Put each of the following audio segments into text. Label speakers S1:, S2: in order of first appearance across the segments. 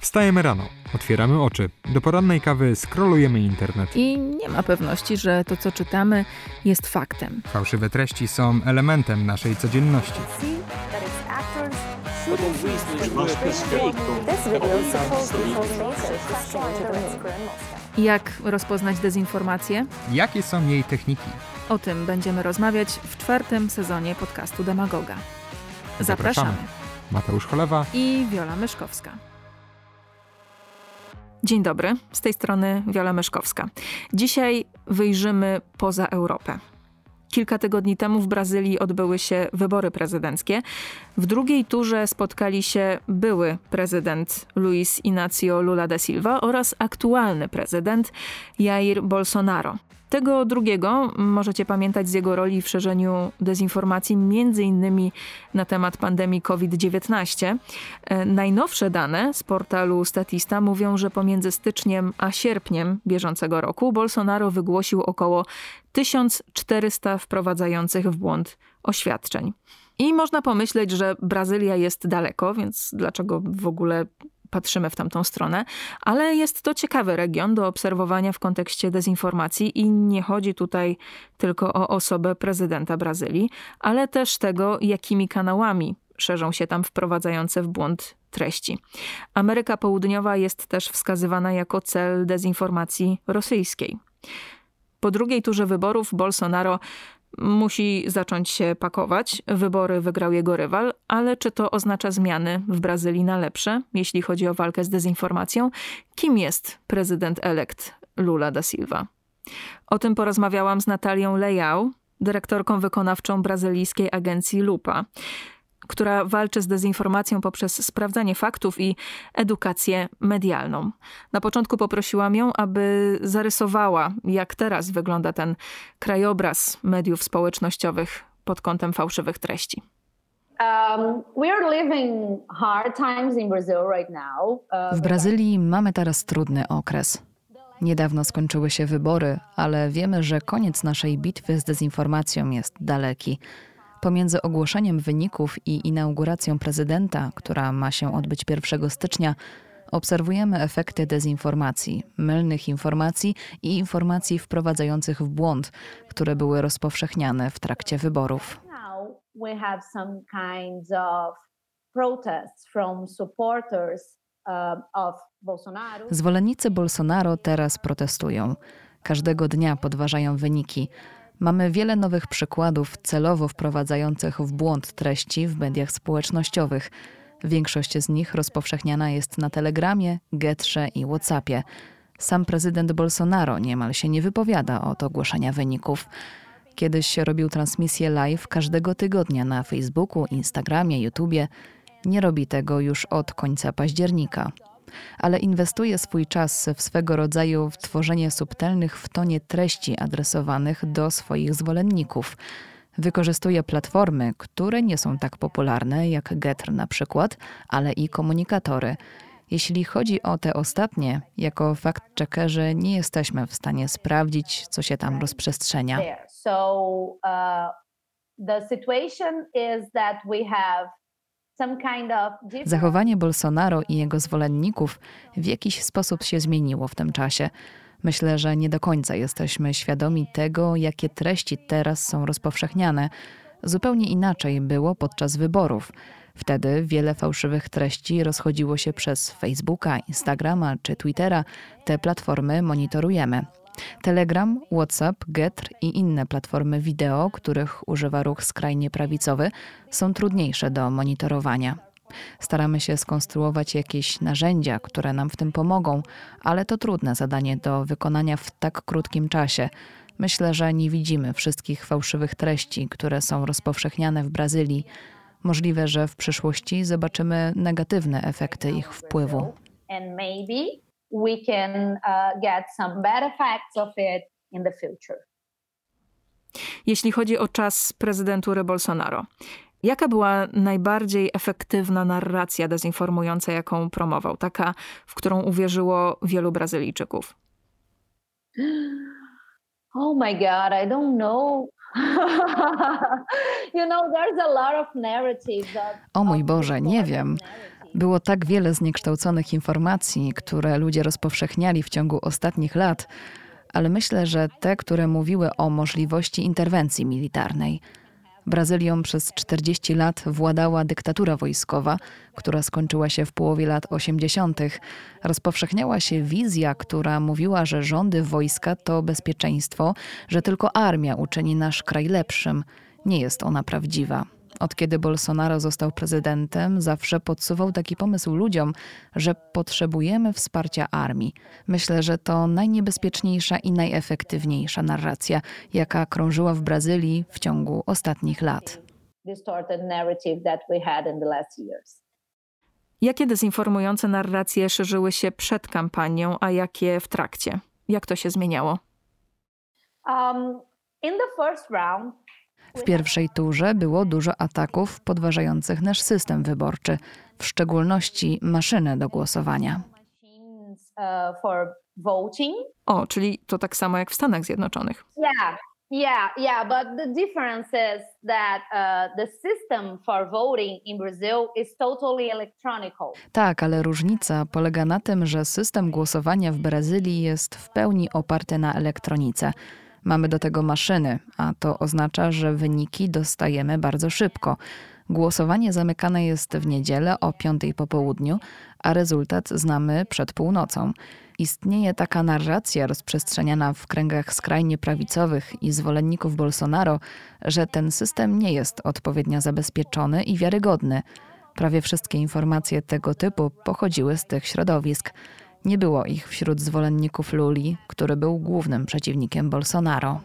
S1: Wstajemy rano, otwieramy oczy, do porannej kawy scrollujemy internet.
S2: I nie ma pewności, że to, co czytamy, jest faktem.
S1: Fałszywe treści są elementem naszej codzienności.
S2: Jak rozpoznać dezinformację?
S1: Jakie są jej techniki?
S2: O tym będziemy rozmawiać w czwartym sezonie podcastu Demagoga. Zapraszamy.
S1: Mateusz Cholewa
S2: i Wiola Myszkowska. Dzień dobry, z tej strony Wiola Myszkowska. Dzisiaj wyjrzymy poza Europę. Kilka tygodni temu w Brazylii odbyły się wybory prezydenckie. W drugiej turze spotkali się były prezydent Luiz Inácio Lula da Silva oraz aktualny prezydent Jair Bolsonaro. Tego drugiego możecie pamiętać z jego roli w szerzeniu dezinformacji, między innymi na temat pandemii COVID-19. E, najnowsze dane z portalu Statista mówią, że pomiędzy styczniem a sierpniem bieżącego roku Bolsonaro wygłosił około 1400 wprowadzających w błąd oświadczeń. I można pomyśleć, że Brazylia jest daleko, więc dlaczego w ogóle patrzymy w tamtą stronę, ale jest to ciekawy region do obserwowania w kontekście dezinformacji i nie chodzi tutaj tylko o osobę prezydenta Brazylii, ale też tego, jakimi kanałami szerzą się tam wprowadzające w błąd treści. Ameryka Południowa jest też wskazywana jako cel dezinformacji rosyjskiej. Po drugiej turze wyborów Bolsonaro musi zacząć się pakować. Wybory wygrał jego rywal, ale czy to oznacza zmiany w Brazylii na lepsze, jeśli chodzi o walkę z dezinformacją? Kim jest prezydent elekt Lula da Silva? O tym porozmawiałam z Natalią Lejał, dyrektorką wykonawczą brazylijskiej agencji Lupa która walczy z dezinformacją poprzez sprawdzanie faktów i edukację medialną. Na początku poprosiłam ją, aby zarysowała, jak teraz wygląda ten krajobraz mediów społecznościowych pod kątem fałszywych treści. Um,
S3: w Brazylii mamy teraz trudny okres. Niedawno skończyły się wybory, ale wiemy, że koniec naszej bitwy z dezinformacją jest daleki. Pomiędzy ogłoszeniem wyników i inauguracją prezydenta, która ma się odbyć 1 stycznia, obserwujemy efekty dezinformacji, mylnych informacji i informacji wprowadzających w błąd, które były rozpowszechniane w trakcie wyborów. Zwolennicy Bolsonaro teraz protestują. Każdego dnia podważają wyniki. Mamy wiele nowych przykładów celowo wprowadzających w błąd treści w mediach społecznościowych. Większość z nich rozpowszechniana jest na Telegramie, Getrze i Whatsappie. Sam prezydent Bolsonaro niemal się nie wypowiada od ogłoszenia wyników. Kiedyś robił transmisję live każdego tygodnia na Facebooku, Instagramie, YouTubie. Nie robi tego już od końca października ale inwestuje swój czas w swego rodzaju w tworzenie subtelnych w tonie treści adresowanych do swoich zwolenników. Wykorzystuje platformy, które nie są tak popularne jak Getr na przykład, ale i komunikatory. Jeśli chodzi o te ostatnie, jako fact-checkerzy nie jesteśmy w stanie sprawdzić, co się tam rozprzestrzenia. So, uh, the situation is that we have Zachowanie Bolsonaro i jego zwolenników w jakiś sposób się zmieniło w tym czasie. Myślę, że nie do końca jesteśmy świadomi tego, jakie treści teraz są rozpowszechniane. Zupełnie inaczej było podczas wyborów. Wtedy wiele fałszywych treści rozchodziło się przez Facebooka, Instagrama czy Twittera. Te platformy monitorujemy. Telegram, WhatsApp, Getr i inne platformy wideo, których używa ruch skrajnie prawicowy, są trudniejsze do monitorowania. Staramy się skonstruować jakieś narzędzia, które nam w tym pomogą, ale to trudne zadanie do wykonania w tak krótkim czasie. Myślę, że nie widzimy wszystkich fałszywych treści, które są rozpowszechniane w Brazylii. Możliwe, że w przyszłości zobaczymy negatywne efekty ich wpływu we can uh, get some bad effects of it in the future.
S2: Jeśli chodzi o czas prezydentury Bolsonaro, jaka była najbardziej efektywna narracja dezinformująca, jaką promował? Taka, w którą uwierzyło wielu Brazylijczyków?
S3: Oh my God, I don't know. you know, there's a lot of narratives. o mój Boże, nie wiem. Było tak wiele zniekształconych informacji, które ludzie rozpowszechniali w ciągu ostatnich lat, ale myślę, że te, które mówiły o możliwości interwencji militarnej. Brazylią przez 40 lat władała dyktatura wojskowa, która skończyła się w połowie lat 80. Rozpowszechniała się wizja, która mówiła, że rządy wojska to bezpieczeństwo, że tylko armia uczyni nasz kraj lepszym. Nie jest ona prawdziwa. Od kiedy Bolsonaro został prezydentem, zawsze podsuwał taki pomysł ludziom, że potrzebujemy wsparcia armii. Myślę, że to najniebezpieczniejsza i najefektywniejsza narracja, jaka krążyła w Brazylii w ciągu ostatnich lat.
S2: Jakie dezinformujące narracje szerzyły się przed kampanią, a jakie w trakcie? Jak to się zmieniało? Um,
S3: in the first round, w pierwszej turze było dużo ataków podważających nasz system wyborczy, w szczególności maszyny do głosowania.
S2: O, czyli to tak samo jak w Stanach Zjednoczonych.
S4: Yeah, yeah, yeah, but the difference is that uh, the system for voting in Brazil is totally electronical.
S3: Tak, ale różnica polega na tym, że system głosowania w Brazylii jest w pełni oparty na elektronice. Mamy do tego maszyny, a to oznacza, że wyniki dostajemy bardzo szybko. Głosowanie zamykane jest w niedzielę o 5 po południu, a rezultat znamy przed północą. Istnieje taka narracja rozprzestrzeniana w kręgach skrajnie prawicowych i zwolenników Bolsonaro, że ten system nie jest odpowiednio zabezpieczony i wiarygodny. Prawie wszystkie informacje tego typu pochodziły z tych środowisk. Nie było ich wśród zwolenników Luli, który był głównym przeciwnikiem Bolsonaro.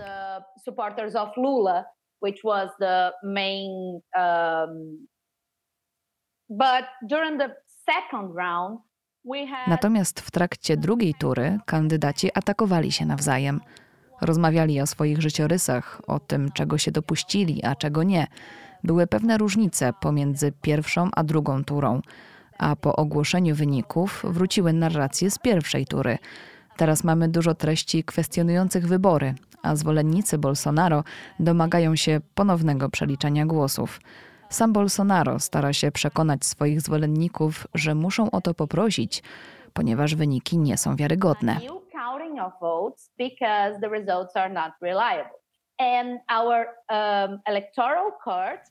S3: Natomiast w trakcie drugiej tury kandydaci atakowali się nawzajem. Rozmawiali o swoich życiorysach, o tym, czego się dopuścili, a czego nie. Były pewne różnice pomiędzy pierwszą a drugą turą a po ogłoszeniu wyników wróciły narracje z pierwszej tury. Teraz mamy dużo treści kwestionujących wybory, a zwolennicy Bolsonaro domagają się ponownego przeliczania głosów. Sam Bolsonaro stara się przekonać swoich zwolenników, że muszą o to poprosić, ponieważ wyniki nie są wiarygodne. Um,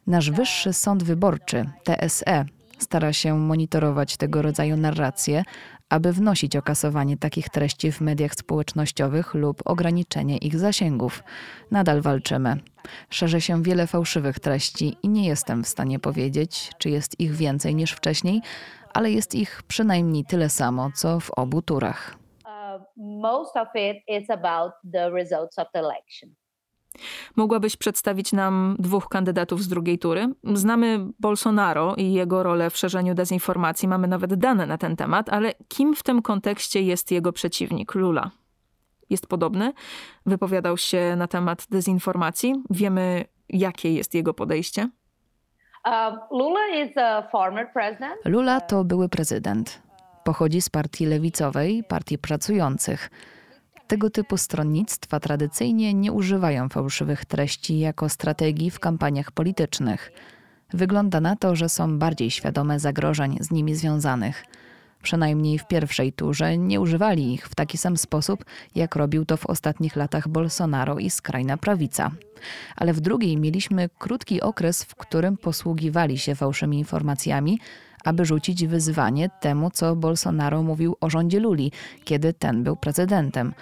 S3: Nasz wyższy sąd wyborczy, TSE, stara się monitorować tego rodzaju narracje, aby wnosić o kasowanie takich treści w mediach społecznościowych lub ograniczenie ich zasięgów. Nadal walczymy. Szerzy się wiele fałszywych treści i nie jestem w stanie powiedzieć, czy jest ich więcej niż wcześniej, ale jest ich przynajmniej tyle samo, co w obu turach. Uh, most of it is about the results of the election.
S2: Mogłabyś przedstawić nam dwóch kandydatów z drugiej tury? Znamy Bolsonaro i jego rolę w szerzeniu dezinformacji, mamy nawet dane na ten temat, ale kim w tym kontekście jest jego przeciwnik, Lula? Jest podobny? Wypowiadał się na temat dezinformacji? Wiemy, jakie jest jego podejście?
S3: Lula to były prezydent. Pochodzi z partii lewicowej, partii pracujących. Tego typu stronnictwa tradycyjnie nie używają fałszywych treści jako strategii w kampaniach politycznych. Wygląda na to, że są bardziej świadome zagrożeń z nimi związanych. Przynajmniej w pierwszej turze nie używali ich w taki sam sposób, jak robił to w ostatnich latach Bolsonaro i skrajna prawica. Ale w drugiej mieliśmy krótki okres, w którym posługiwali się fałszymi informacjami, aby rzucić wyzwanie temu, co Bolsonaro mówił o rządzie Luli, kiedy ten był prezydentem.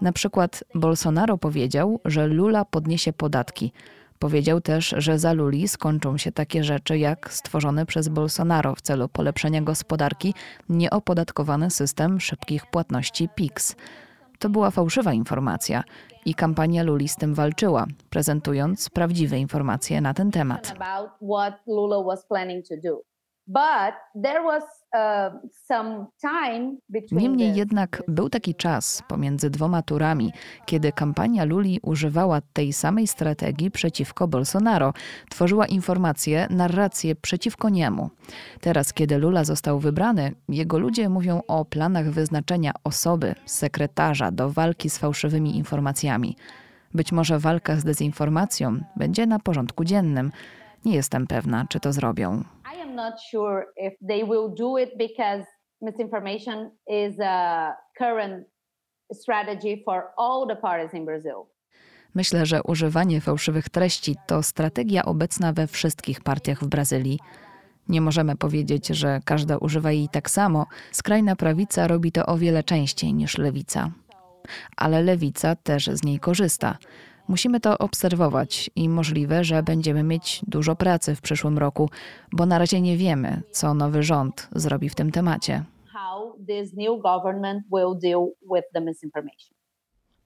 S3: Na przykład Bolsonaro powiedział, że Lula podniesie podatki. Powiedział też, że za Luli skończą się takie rzeczy jak stworzony przez Bolsonaro w celu polepszenia gospodarki nieopodatkowany system szybkich płatności PIX. To była fałszywa informacja i kampania Luli z tym walczyła, prezentując prawdziwe informacje na ten temat. Uh, Niemniej jednak był taki czas pomiędzy dwoma turami, kiedy kampania Luli używała tej samej strategii przeciwko Bolsonaro. Tworzyła informacje, narracje przeciwko niemu. Teraz, kiedy Lula został wybrany, jego ludzie mówią o planach wyznaczenia osoby, sekretarza do walki z fałszywymi informacjami. Być może walka z dezinformacją będzie na porządku dziennym. Nie jestem pewna, czy to zrobią.
S4: Not sure if they will do it because misinformation is a current strategy for all the parties in Brazil.
S3: Myślę, że używanie fałszywych treści to strategia obecna we wszystkich partiach w Brazylii. Nie możemy powiedzieć, że każda używa jej tak samo. Skrajna prawica robi to o wiele częściej niż lewica. Ale lewica też z niej korzysta. Musimy to obserwować i możliwe, że będziemy mieć dużo pracy w przyszłym roku, bo na razie nie wiemy, co nowy rząd zrobi w tym temacie.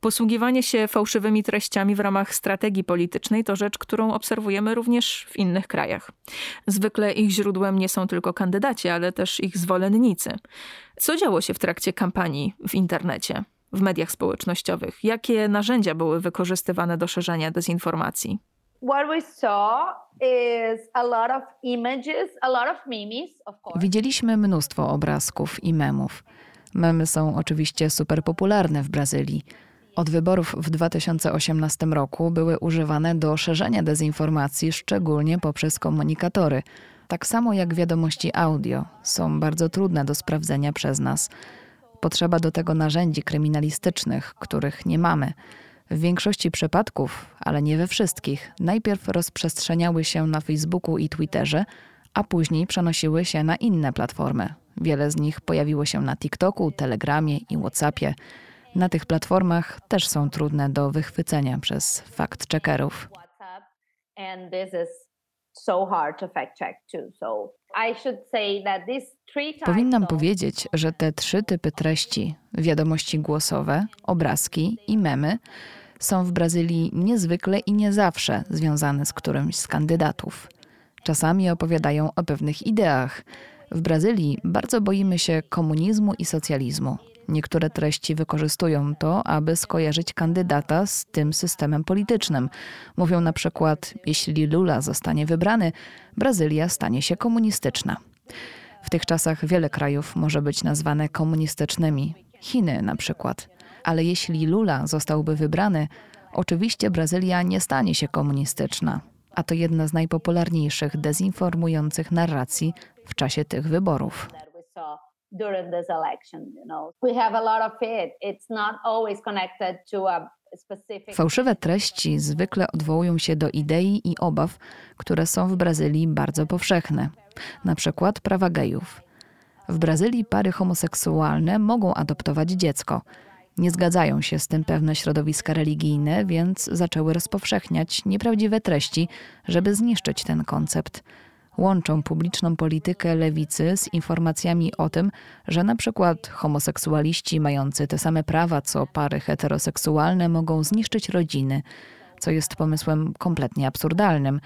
S2: Posługiwanie się fałszywymi treściami w ramach strategii politycznej to rzecz, którą obserwujemy również w innych krajach. Zwykle ich źródłem nie są tylko kandydaci, ale też ich zwolennicy. Co działo się w trakcie kampanii w internecie, w mediach społecznościowych? Jakie narzędzia były wykorzystywane do szerzenia dezinformacji?
S4: What we saw is a lot of images, a lot of memes, of course.
S3: Widzieliśmy mnóstwo obrazków i memów. Memy są oczywiście super popularne w Brazylii. Od wyborów w 2018 roku były używane do szerzenia dezinformacji, szczególnie poprzez komunikatory. Tak samo jak wiadomości audio, są bardzo trudne do sprawdzenia przez nas. Potrzeba do tego narzędzi kryminalistycznych, których nie mamy. W większości przypadków, ale nie we wszystkich, najpierw rozprzestrzeniały się na Facebooku i Twitterze, a później przenosiły się na inne platformy. Wiele z nich pojawiło się na TikToku, Telegramie i WhatsAppie. Na tych platformach też są trudne do wychwycenia przez fact-checkerów.
S4: WhatsApp, and this is so hard to fact check too. So I should say that these three types
S3: Powinnam powiedzieć, że te trzy typy treści wiadomości głosowe, obrazki i memy są w Brazylii niezwykle i nie zawsze związane z którymś z kandydatów. Czasami opowiadają o pewnych ideach. W Brazylii bardzo boimy się komunizmu i socjalizmu. Niektóre treści wykorzystują to, aby skojarzyć kandydata z tym systemem politycznym. Mówią na przykład: Jeśli Lula zostanie wybrany, Brazylia stanie się komunistyczna. W tych czasach wiele krajów może być nazwane komunistycznymi. Chiny na przykład. Ale jeśli Lula zostałby wybrany, oczywiście Brazylia nie stanie się komunistyczna. A to jedna z najpopularniejszych dezinformujących narracji w czasie tych wyborów.
S4: During this election. You know, we have a lot of it. It's not always connected to a.
S3: Fałszywe treści zwykle odwołują się do idei i obaw, które są w Brazylii bardzo powszechne, na przykład prawa gejów. W Brazylii pary homoseksualne mogą adoptować dziecko. Nie zgadzają się z tym pewne środowiska religijne, więc zaczęły rozpowszechniać nieprawdziwe treści, żeby zniszczyć ten koncept. Łączą publiczną politykę lewicy z informacjami o tym, że na przykład homoseksualiści mający te same prawa co pary heteroseksualne mogą zniszczyć rodziny, co jest pomysłem kompletnie absurdalnym.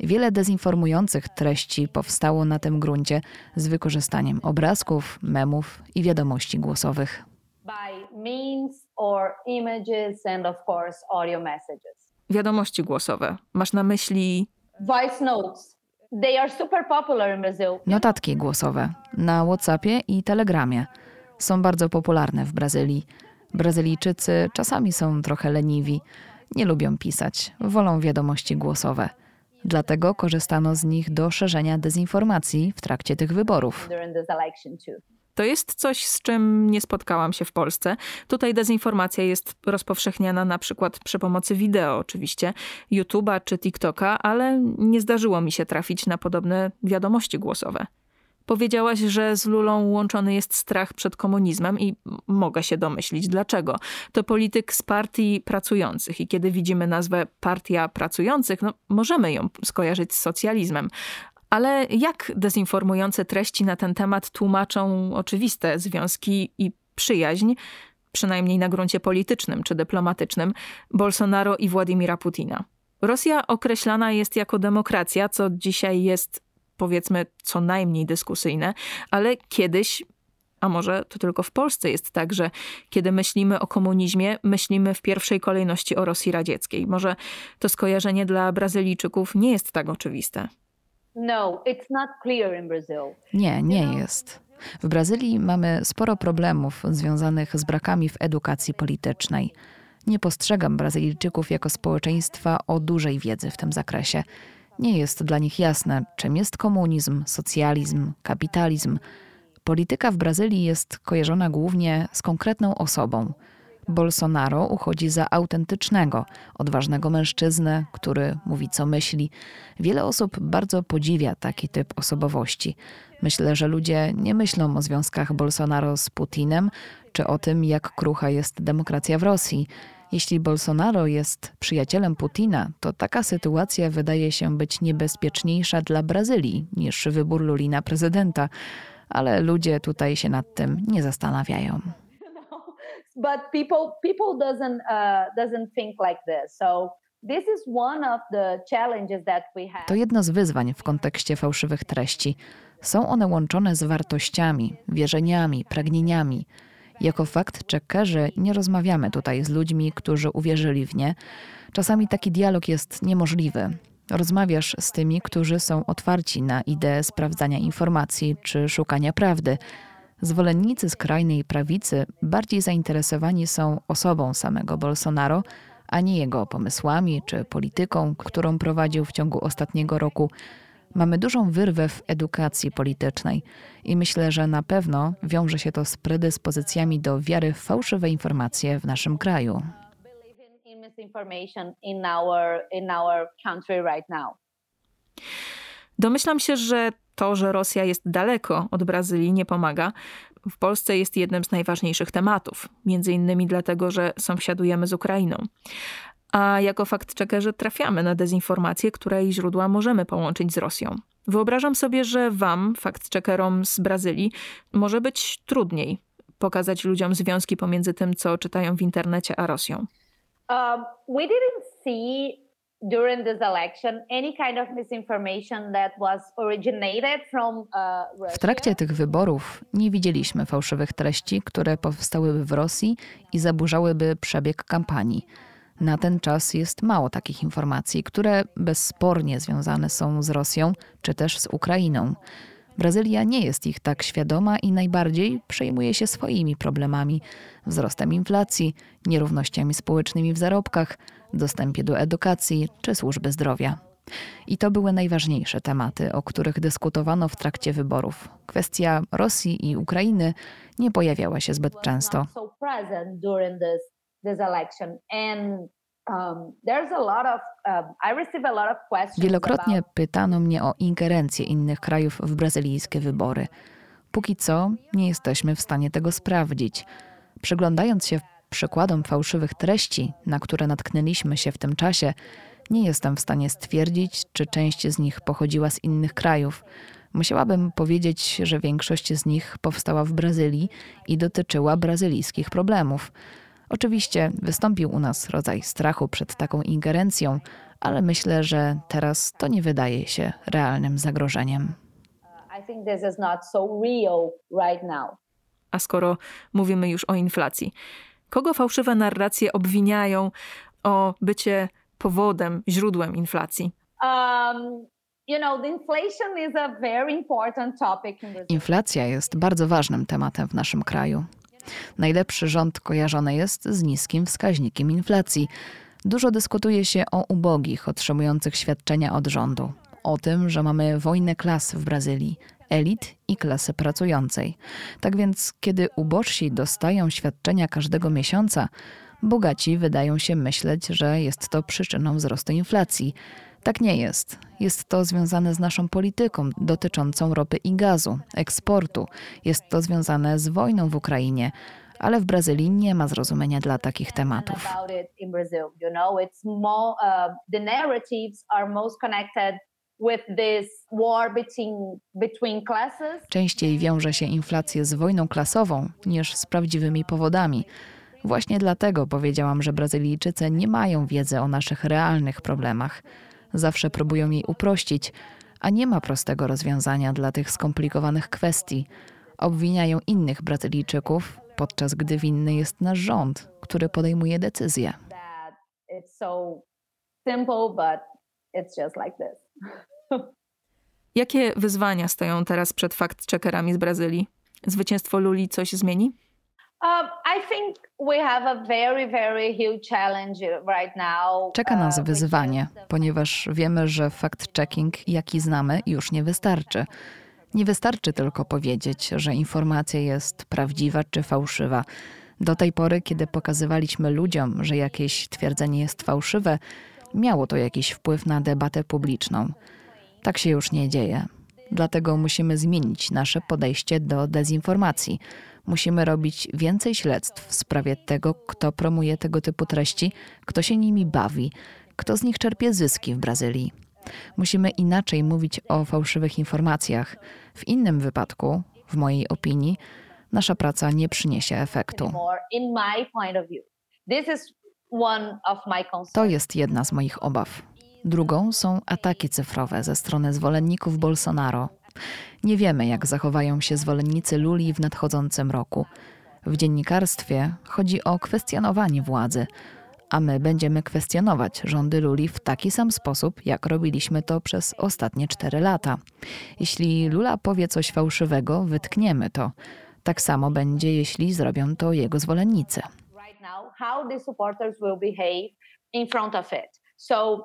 S3: Wiele dezinformujących treści powstało na tym gruncie z wykorzystaniem obrazków, memów i wiadomości głosowych.
S4: by memes or images and of course audio messages.
S2: Wiadomości głosowe. Masz na myśli
S4: Voice notes.
S3: Notatki głosowe na WhatsAppie i Telegramie są bardzo popularne w Brazylii. Brazylijczycy czasami są trochę leniwi, nie lubią pisać, wolą wiadomości głosowe. Dlatego korzystano z nich do szerzenia dezinformacji w trakcie tych wyborów.
S2: To jest coś, z czym nie spotkałam się w Polsce. Tutaj dezinformacja jest rozpowszechniana na przykład przy pomocy wideo, oczywiście, YouTube'a czy TikToka, ale nie zdarzyło mi się trafić na podobne wiadomości głosowe. Powiedziałaś, że z Lulą łączony jest strach przed komunizmem i mogę się domyślić dlaczego. To polityk z partii pracujących i kiedy widzimy nazwę Partia Pracujących, no, możemy ją skojarzyć z socjalizmem. Ale jak dezinformujące treści na ten temat tłumaczą oczywiste związki i przyjaźń, przynajmniej na gruncie politycznym czy dyplomatycznym, Bolsonaro i Władimira Putina? Rosja określana jest jako demokracja, co dzisiaj jest powiedzmy co najmniej dyskusyjne, ale kiedyś a może to tylko w Polsce jest tak, że kiedy myślimy o komunizmie, myślimy w pierwszej kolejności o Rosji radzieckiej. Może to skojarzenie dla Brazylijczyków nie jest tak oczywiste.
S3: Nie, nie jest. W Brazylii mamy sporo problemów związanych z brakami w edukacji politycznej. Nie postrzegam Brazylijczyków jako społeczeństwa o dużej wiedzy w tym zakresie. Nie jest dla nich jasne, czym jest komunizm, socjalizm, kapitalizm. Polityka w Brazylii jest kojarzona głównie z konkretną osobą. Bolsonaro uchodzi za autentycznego, odważnego mężczyznę, który mówi co myśli. Wiele osób bardzo podziwia taki typ osobowości. Myślę, że ludzie nie myślą o związkach Bolsonaro z Putinem, czy o tym, jak krucha jest demokracja w Rosji. Jeśli Bolsonaro jest przyjacielem Putina, to taka sytuacja wydaje się być niebezpieczniejsza dla Brazylii niż wybór Luli na prezydenta, ale ludzie tutaj się nad tym nie zastanawiają.
S4: But people people doesn't uh, doesn't think like this. So.
S3: To jedno z wyzwań w kontekście fałszywych treści. Są one łączone z wartościami, wierzeniami, pragnieniami. Jako fakt checkerzy nie rozmawiamy tutaj z ludźmi, którzy uwierzyli w nie. Czasami taki dialog jest niemożliwy. Rozmawiasz z tymi, którzy są otwarci na ideę sprawdzania informacji czy szukania prawdy. Zwolennicy skrajnej prawicy bardziej zainteresowani są osobą samego Bolsonaro, a nie jego pomysłami czy polityką, którą prowadził w ciągu ostatniego roku. Mamy dużą wyrwę w edukacji politycznej i myślę, że na pewno wiąże się to z predyspozycjami do wiary w fałszywe informacje w naszym kraju.
S4: in our in our country right now.
S2: Domyślam się, że to, że Rosja jest daleko od Brazylii, nie pomaga. W Polsce jest jednym z najważniejszych tematów, między innymi dlatego, że sąsiadujemy z Ukrainą. A jako fakt-checkerzy trafiamy na dezinformacje, której źródła możemy połączyć z Rosją. Wyobrażam sobie, że wam, fakt-checkerom z Brazylii, może być trudniej pokazać ludziom związki pomiędzy tym, co czytają w internecie, a Rosją.
S4: Um, we didn't see during this election any kind of misinformation that was originated from uh.
S3: W trakcie tych wyborów nie widzieliśmy fałszywych treści, które powstałyby w Rosji i zaburzałyby przebieg kampanii. Na ten czas jest mało takich informacji, które bezspornie związane są z Rosją czy też z Ukrainą. Brazylia nie jest ich tak świadoma i najbardziej przejmuje się swoimi problemami wzrostem inflacji, nierównościami społecznymi w zarobkach, dostępie do edukacji czy służby zdrowia. I to były najważniejsze tematy, o których dyskutowano w trakcie wyborów. Kwestia Rosji i Ukrainy nie pojawiała się zbyt często.
S4: Um, um,
S3: Wielokrotnie pytano mnie o ingerencję innych krajów w brazylijskie wybory. Póki co nie jesteśmy w stanie tego sprawdzić. Przyglądając się przykładom fałszywych treści, na które natknęliśmy się w tym czasie, nie jestem w stanie stwierdzić, czy część z nich pochodziła z innych krajów. Musiałabym powiedzieć, że większość z nich powstała w Brazylii i dotyczyła brazylijskich problemów. Oczywiście wystąpił u nas rodzaj strachu przed taką ingerencją, ale myślę, że teraz to nie wydaje się realnym zagrożeniem.
S2: A skoro mówimy już o inflacji, kogo fałszywe narracje obwiniają o bycie powodem, źródłem inflacji?
S4: Um.
S3: Inflacja jest bardzo ważnym tematem w naszym kraju. Najlepszy rząd kojarzony jest z niskim wskaźnikiem inflacji. Dużo dyskutuje się o ubogich otrzymujących świadczenia od rządu, o tym, że mamy wojnę klas w Brazylii, elit i klasy pracującej. Tak więc, kiedy ubożsi dostają świadczenia każdego miesiąca, bogaci wydają się myśleć, że jest to przyczyną wzrostu inflacji. Tak nie jest. Jest to związane z naszą polityką dotyczącą ropy i gazu, eksportu. Jest to związane z wojną w Ukrainie, ale w Brazylii nie ma zrozumienia dla takich tematów.
S4: uh.
S3: Częściej wiąże się inflację z wojną klasową niż z prawdziwymi powodami. Właśnie dlatego powiedziałam, że Brazylijczycy nie mają wiedzy o naszych realnych problemach. Zawsze próbują jej uprościć, a nie ma prostego rozwiązania dla tych skomplikowanych kwestii. Obwiniają innych Brazylijczyków, podczas gdy winny jest nasz rząd, który podejmuje decyzje.
S2: Jakie wyzwania stoją teraz przed fakt-checkerami z Brazylii? Zwycięstwo Luli coś zmieni?
S3: Czeka nas
S4: uh,
S3: wyzwanie, ponieważ wiemy, że fact-checking, jaki znamy, już nie wystarczy. Nie wystarczy tylko powiedzieć, że informacja jest prawdziwa czy fałszywa. Do tej pory, kiedy pokazywaliśmy ludziom, że jakieś twierdzenie jest fałszywe, miało to jakiś wpływ na debatę publiczną. Tak się już nie dzieje. Dlatego musimy zmienić nasze podejście do dezinformacji. Musimy robić więcej śledztw w sprawie tego, kto promuje tego typu treści, kto się nimi bawi, kto z nich czerpie zyski w Brazylii. Musimy inaczej mówić o fałszywych informacjach. W innym wypadku, w mojej opinii, nasza praca nie przyniesie efektu. To jest jedna z moich obaw. Drugą są ataki cyfrowe ze strony zwolenników Bolsonaro. Nie wiemy, jak zachowają się zwolennicy Luli w nadchodzącym roku. W dziennikarstwie chodzi o kwestionowanie władzy, a my będziemy kwestionować rządy Luli w taki sam sposób, jak robiliśmy to przez ostatnie cztery lata. Jeśli Lula powie coś fałszywego, wytkniemy to. Tak samo będzie, jeśli zrobią to jego zwolennicy.
S4: right now how the supporters will behave in front of it. So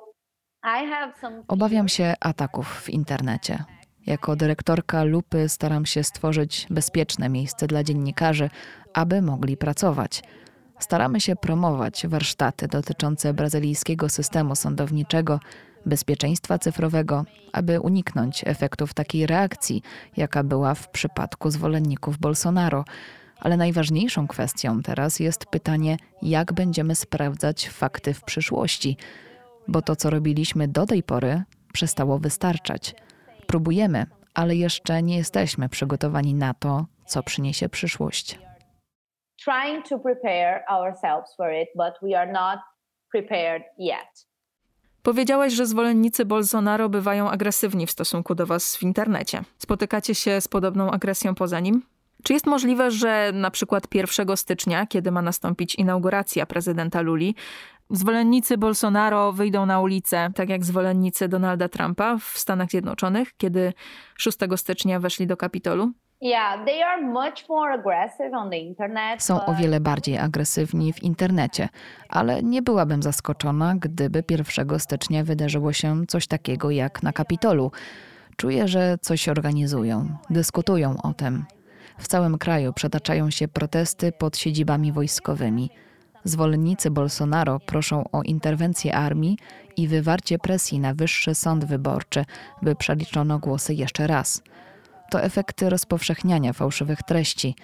S3: Obawiam się ataków w internecie. Jako dyrektorka Lupy staram się stworzyć bezpieczne miejsce dla dziennikarzy, aby mogli pracować. Staramy się promować warsztaty dotyczące brazylijskiego systemu sądowniczego, bezpieczeństwa cyfrowego, aby uniknąć efektów takiej reakcji, jaka była w przypadku zwolenników Bolsonaro. Ale najważniejszą kwestią teraz jest pytanie, jak będziemy sprawdzać fakty w przyszłości bo to, co robiliśmy do tej pory, przestało wystarczać. Próbujemy, ale jeszcze nie jesteśmy przygotowani na to, co przyniesie przyszłość.
S4: trying to prepare ourselves for it, but we are not prepared yet.
S2: Powiedziałaś, że zwolennicy Bolsonaro bywają agresywni w stosunku do was w internecie. Spotykacie się z podobną agresją poza nim? Czy jest możliwe, że na przykład 1 stycznia, kiedy ma nastąpić inauguracja prezydenta Luli, zwolennicy Bolsonaro wyjdą na ulicę, tak jak zwolennicy Donalda Trumpa w Stanach Zjednoczonych, kiedy 6 stycznia weszli do Kapitolu?
S3: Są o wiele bardziej agresywni w internecie, ale nie byłabym zaskoczona, gdyby 1 stycznia wydarzyło się coś takiego jak na Kapitolu. Czuję, że coś organizują, dyskutują o tym. W całym kraju przetaczają się protesty pod siedzibami wojskowymi. Zwolennicy Bolsonaro proszą o interwencję armii i wywarcie presji na wyższy sąd wyborczy, by przeliczono głosy jeszcze raz. To efekty rozpowszechniania fałszywych treści.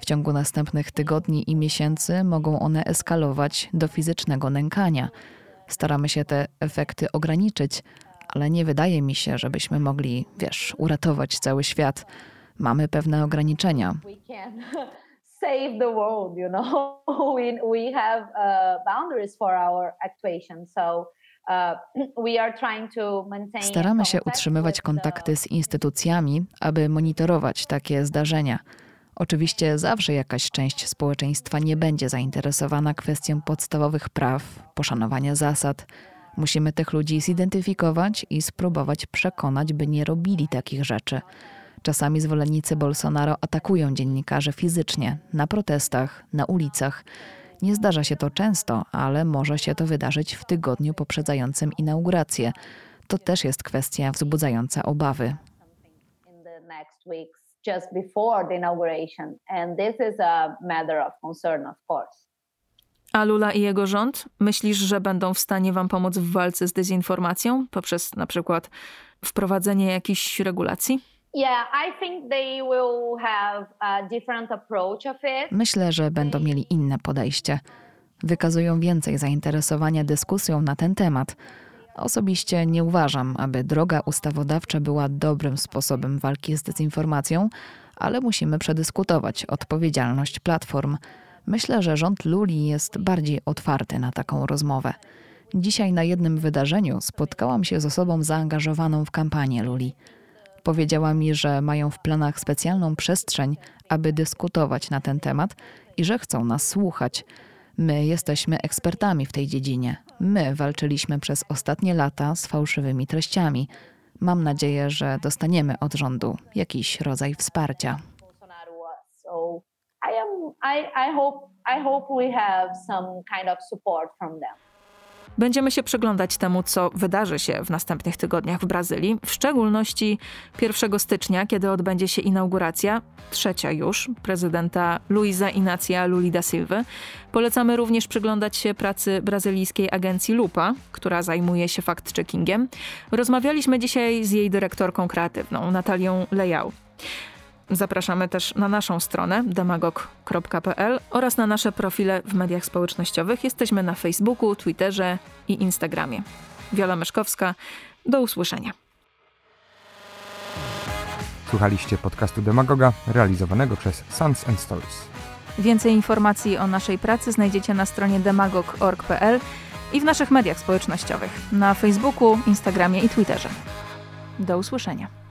S3: W ciągu następnych tygodni i miesięcy mogą one eskalować do fizycznego nękania. Staramy się te efekty ograniczyć, ale nie wydaje mi się, żebyśmy mogli, wiesz, uratować cały świat. Mamy pewne ograniczenia.
S4: save the world you know we, we have uh, boundaries for our actuation so uh,
S3: Staramy się utrzymywać kontakty z instytucjami, aby monitorować takie zdarzenia. Oczywiście zawsze jakaś część społeczeństwa nie będzie zainteresowana kwestią podstawowych praw, poszanowania zasad. Musimy tych ludzi zidentyfikować i spróbować przekonać, by nie robili takich rzeczy. Czasami zwolennicy Bolsonaro atakują dziennikarzy fizycznie, na protestach, na ulicach. Nie zdarza się to często, ale może się to wydarzyć w tygodniu poprzedzającym inaugurację. To też jest kwestia wzbudzająca obawy.
S4: A
S2: Lula i jego rząd? Myślisz, że będą w stanie wam pomóc w walce z dezinformacją poprzez na przykład wprowadzenie jakichś regulacji?
S3: Myślę, że będą mieli inne podejście. Wykazują więcej zainteresowania dyskusją na ten temat. Osobiście nie uważam, aby droga ustawodawcza była dobrym sposobem walki z dezinformacją, ale musimy przedyskutować odpowiedzialność platform. Myślę, że rząd Luli jest bardziej otwarty na taką rozmowę. Dzisiaj na jednym wydarzeniu spotkałam się z osobą zaangażowaną w kampanię Luli. Powiedziała mi, że mają w planach specjalną przestrzeń, aby dyskutować na ten temat i że chcą nas słuchać. My jesteśmy ekspertami w tej dziedzinie. My walczyliśmy przez ostatnie lata z fałszywymi treściami. Mam nadzieję, że dostaniemy od rządu jakiś rodzaj wsparcia.
S4: I hope we have some kind of support from them.
S2: Będziemy się przyglądać temu, co wydarzy się w następnych tygodniach w Brazylii, w szczególności 1 stycznia, kiedy odbędzie się inauguracja, trzecia już, prezydenta Luisa Inacia Luli da Silva. Polecamy również przyglądać się pracy brazylijskiej agencji Lupa, która zajmuje się fact-checkingiem. Rozmawialiśmy dzisiaj z jej dyrektorką kreatywną, Natalią Lejał. Zapraszamy też na naszą stronę demagog.pl oraz na nasze profile w mediach społecznościowych. Jesteśmy na Facebooku, Twitterze i Instagramie. Wiola Myszkowska, do usłyszenia.
S1: Słuchaliście podcastu Demagoga realizowanego przez Sons and Stories.
S2: Więcej informacji o naszej pracy znajdziecie na stronie demagog.org.pl i w naszych mediach społecznościowych na Facebooku, Instagramie i Twitterze. Do usłyszenia.